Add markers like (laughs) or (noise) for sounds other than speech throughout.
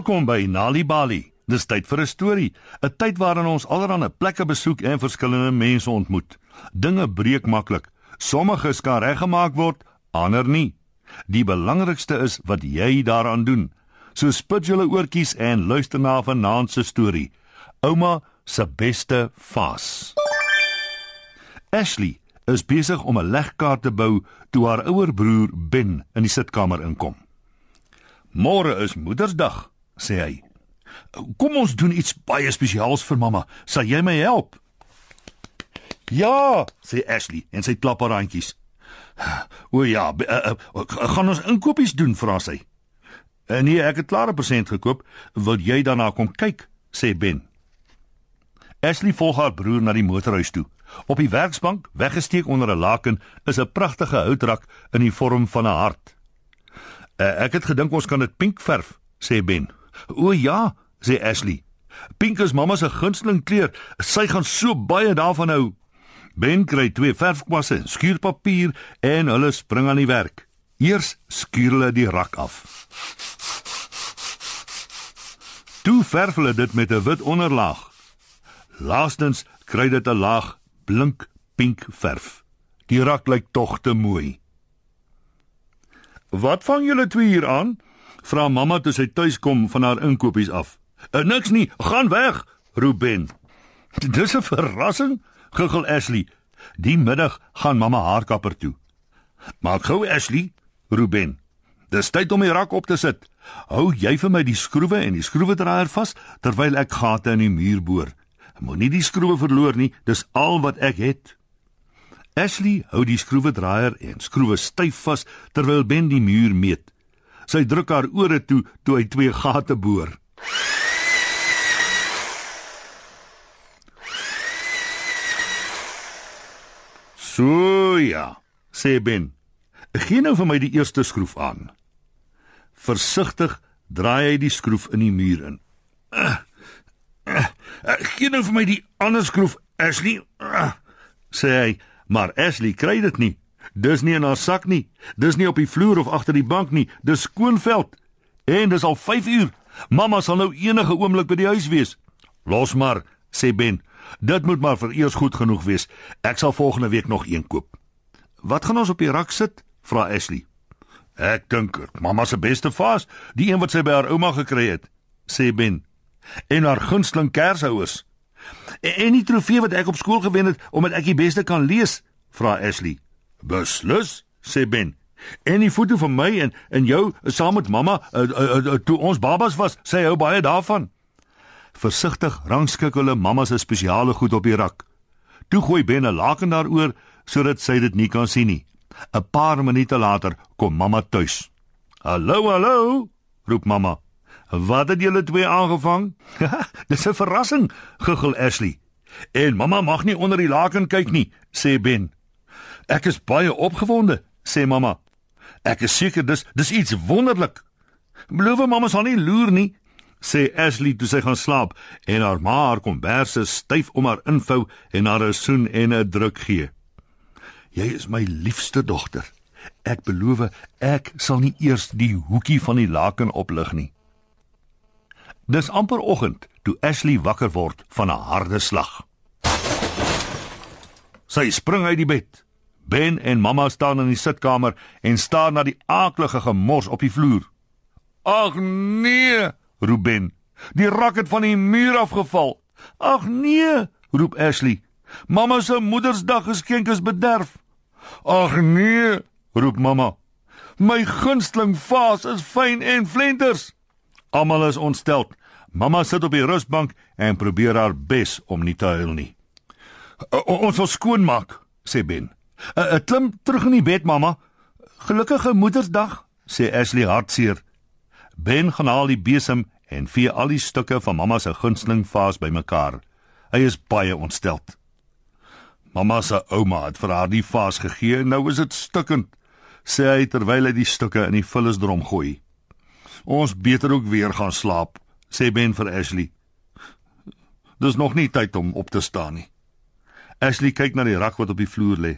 Welkom by Nali Bali. Dis tyd vir 'n storie, 'n tyd waarin ons allerlei plekke besoek en verskillende mense ontmoet. Dinge breek maklik. Sommige kan reggemaak word, ander nie. Die belangrikste is wat jy daaraan doen. So spit julle oortjies en luister na vanaand se storie. Ouma se beste vas. Ashley is besig om 'n legkaart te bou toe haar ouer broer Ben in die sitkamer inkom. "Môre is Moedersdag," sê hy. "Kom ons doen iets baie spesiaals vir mamma. Sal jy my help?" "Ja," sê Ashley en sy klap haar handjies. "O ja, uh, uh, gaan ons inkopies doen?" vra sy. "En nee, ek het klaar 'n persent gekoop. Wil jy daarna kom kyk?" sê Ben. Ashley volg haar broer na die motorhuis toe. Op die werksbank, weggesteek onder 'n laken, is 'n pragtige houtrak in die vorm van 'n hart. Uh, ek het gedink ons kan dit pink verf, sê Ben. O ja, sê Ashley. Pink is mamma se gunsteling kleur. Sy gaan so baie daarvan hou. Ben kry twee verfkwasse, skuurpapier en hulle spring aan die werk. Eers skuur hulle die rak af. Toe verf hulle dit met 'n wit onderlaag. Laastens kry dit 'n laag blink pink verf. Die rak lyk tog te mooi. Wat vang julle twee hier aan? Vra mamma toe sy tuis kom van haar inkopies af. Uh, niks nie, gaan weg, roep Ben. Dis 'n verrassing, guggel Ashley. Die middag gaan mamma haar kapper toe. Maak gou Ashley, roep Ben. Dis tyd om die rak op te sit. Hou jy vir my die skroewe en die skroewedraaier vas terwyl ek gate in die muur boor. Moenie die skroewe verloor nie, dis al wat ek het. Ashley hou die skroewedraaier en skroewe styf vas terwyl Ben die muur meet. Sy druk haar ore toe toe hy twee gate boor. "So ja," sê Ben. "Gee nou vir my die eerste skroef aan." Versigtig draai hy die skroef in die muur in. Uh, uh, uh, "Gee nou vir my die ander skroef, Ashley," uh, sê hy Maar Ashley kry dit nie. Dis nie in haar sak nie. Dis nie op die vloer of agter die bank nie. Dis skoonveld. En dis al 5 uur. Mamma sal nou enige oomblik by die huis wees. Los maar, sê Ben. Dit moet maar vir eers goed genoeg wees. Ek sal volgende week nog een koop. Wat gaan ons op die rak sit? vra Ashley. Ek dink mamma se beste vas, die een wat sy by haar ouma gekry het, sê Ben. En haar gunsteling kershouers. En, en die trofee wat ek op skool gewen het omdat ek die beste kan lees, vra Ashley. Beslis, sê Ben. En die foto van my en en jou saam met mamma uh, uh, uh, toe ons babas was, sê hy hou baie daarvan. Versigtig rangskik hulle mamma se spesiale goed op die rak. Toe gooi Ben 'n laken daaroor sodat sy dit nie kan sien nie. 'n Paar minute later kom mamma tuis. "Hallo, hallo," roep mamma. Wat het julle twee aangevang? (laughs) Dis 'n verrassing, guggel Ashley. En mamma mag nie onder die laken kyk nie, sê Ben. Ek is baie opgewonde, sê mamma. Ek is seker dis dis iets wonderlik. Beloof mamma sal nie loer nie, sê Ashley toe sy gaan slaap en haar ma haar komberse styf om haar invou en haar 'n soen en 'n druk gee. Jy is my liefste dogter. Ek beloof ek sal nie eers die hoekie van die laken oplig nie. Dis amper oggend toe Ashley wakker word van 'n harde slag. Sy spring uit die bed. Ben en mamma staan in die sitkamer en staar na die aaklige gemors op die vloer. "Ag nee!" roep Ben. "Die rak het van die muur afgeval." "Ag nee!" roep Ashley. "Mamma se Moedersdag geskenk is bederf." "Ag nee!" roep mamma. "My gunsteling vaas is fyn en flenters." Almal is ontstel. Mamma sit op die rusbank en probeer haar bes om nie te huil nie. "Ons wil skoon maak," sê Ben. "Uh, "Klim terug in die bed, mamma. Gelukkige Moedersdag," sê Ashley hartseer. Ben gaan haal die besem en vee al die stukke van mamma se gunsteling vaas bymekaar. Hy is baie ontstel. Mamma se ouma het vir haar die vaas gegee en nou is dit stukkend, sê hy terwyl hy die stukke in die vullisdrom gooi. Ons beter ook weer gaan slaap, sê Ben vir Ashley. Dis nog nie tyd om op te staan nie. Ashley kyk na die rak wat op die vloer lê.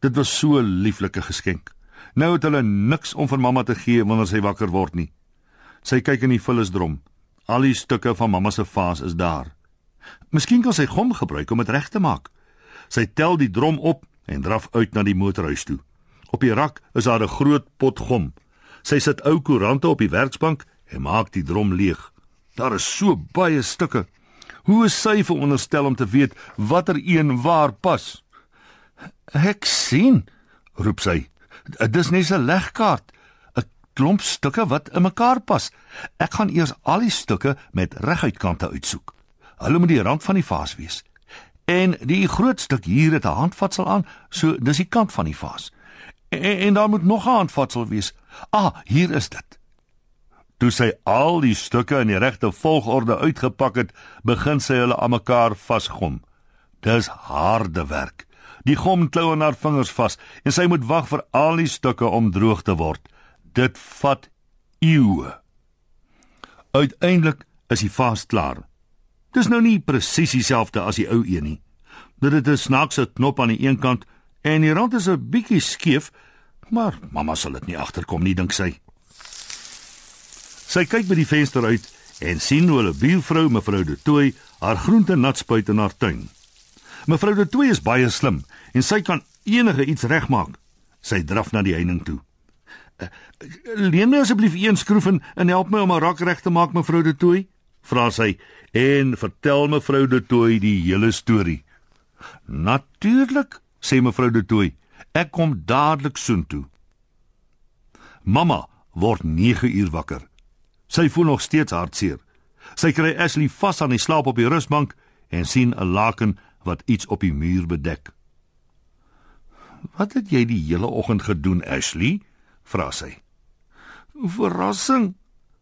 Dit was so 'n lieflike geskenk. Nou het hulle niks om vir mamma te gee wanneer sy wakker word nie. Sy kyk in die vullisdrom. Al die stukke van mamma se vaas is daar. Miskien kan sy gom gebruik om dit reg te maak. Sy tel die drom op en draf uit na die motorhuis toe. Op die rak is daar 'n groot pot gom. Sy sit ou koerante op die werksbank en maak die drom leeg. Daar is so baie stukke. Hoe is sy veronderstel om te weet watter een waar pas? Ek sien, roep sy. Dis net 'n legkaart, 'n klomp stukke wat in mekaar pas. Ek gaan eers al die stukke met reguitkante uitsoek. Hulle moet die rand van die vaas wees. En die groot stuk hier het 'n handvatsel aan, so dis die kant van die vaas. En, en daar moet nog 'n handvatsel wees. Ah, hier is dit. Toe sy al die stukke in die regte volgorde uitgepak het, begin sy hulle aan mekaar vasgom. Dis harde werk. Die gom klou aan haar vingers vas en sy moet wag vir al die stukke om droog te word. Dit vat eeue. Uiteindelik is die vaas klaar. Dis nou nie presies dieselfde as die ou een nie. Dit het 'n snaakse knop aan die een kant en die rand is 'n bietjie skeef, maar mamma sal dit nie agterkom nie, dink sy. Sy kyk by die venster uit en sien hoe hulle buurvrou mevrou De Tooy haar groente nat spuit in haar tuin. Mevrou De Tooy is baie slim en sy kan enige iets regmaak. Sy draf na die heining toe. Uh, "Leen my asseblief een skroef en, en help my om 'n rak reg te maak, mevrou De Tooy," vra sy en vertel mevrou De Tooy die hele storie. "Natuurlik," sê mevrou De Tooy. "Ek kom dadelik soontoe." Mamma word 9 uur wakker. Sy voel nog steeds hartseer. Sy kry Ashley vas aan die slaap op die rusbank en sien 'n laken wat iets op die muur bedek. "Wat het jy die hele oggend gedoen, Ashley?" vra sy. "Verrassing,"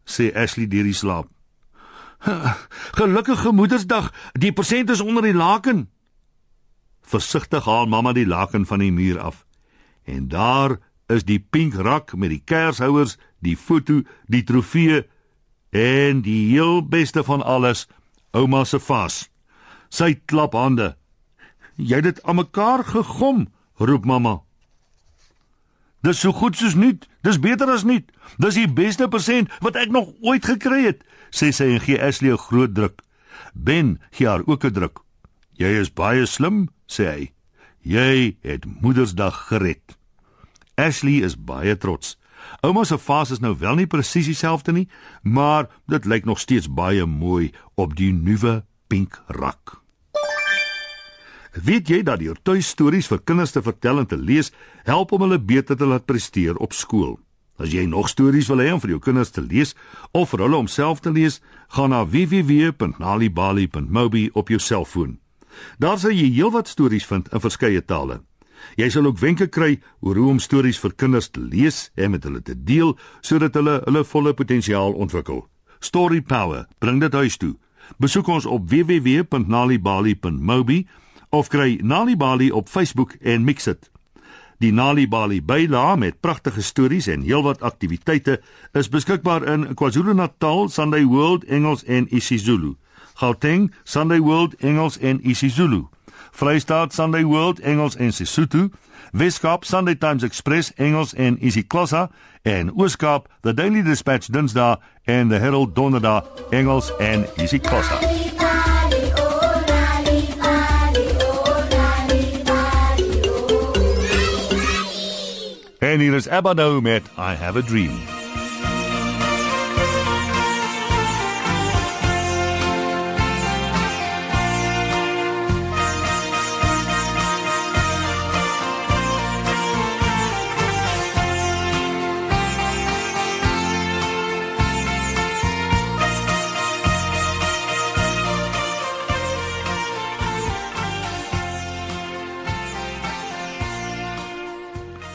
sê Ashley deur die slaap. (laughs) Gelukkige Moedersdag. Die persent is onder die laken. Versigtig haal mamma die laken van die muur af. En daar is die pink rak met die kershouers, die foto, die trofee en die heel beste van alles, ouma se vas. Sy klap hande. Jy het dit aan mekaar gegom, roep mamma. Dis so goed soos nuut. Dis beter as nuut. Dis die beste persent wat ek nog ooit gekry het, sê sy en gee Ashley 'n groot druk. Ben gee haar ook 'n druk. Jy is baie slim, sê hy. Jy het Moedersdag gered. Ashley is baie trots. Ouma se vas is nou wel nie presies dieselfde nie, maar dit lyk nog steeds baie mooi op die nuwe pink rak. Weet jy dat deur tuistories vir kinders te vertel en te lees help om hulle beter te laat presteer op skool? As jy nog stories wil hê om vir jou kinders te lees of vir hulle om self te lees, gaan na www.nalibali.mobi op jou selfoon. Daar sal jy heelwat stories vind in verskeie tale. Jy sal ook wenke kry oor hoe om stories vir kinders te lees en met hulle te deel sodat hulle hulle volle potensiaal ontwikkel. Story Power, bring dit huis toe. Besoek ons op www.nalibali.mobi of kry Nali Bali op Facebook en mix dit. Die Nali Bali byla met pragtige stories en heelwat aktiwiteite is beskikbaar in KwaZulu-Natal, Sunday World Engels en isiZulu. Gauteng, Sunday World Engels en isiZulu. Vrystaat, Sunday World Engels en Sesotho. Weskaap, Sunday Times Express Engels en isiXhosa en Ooskaap, The Daily Dispatch Dinsdae en The Herald Donderdag Engels en isiXhosa. En hier is Abba nou met I Have a Dream.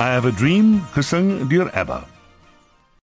I have a dream gesing deur ABBA.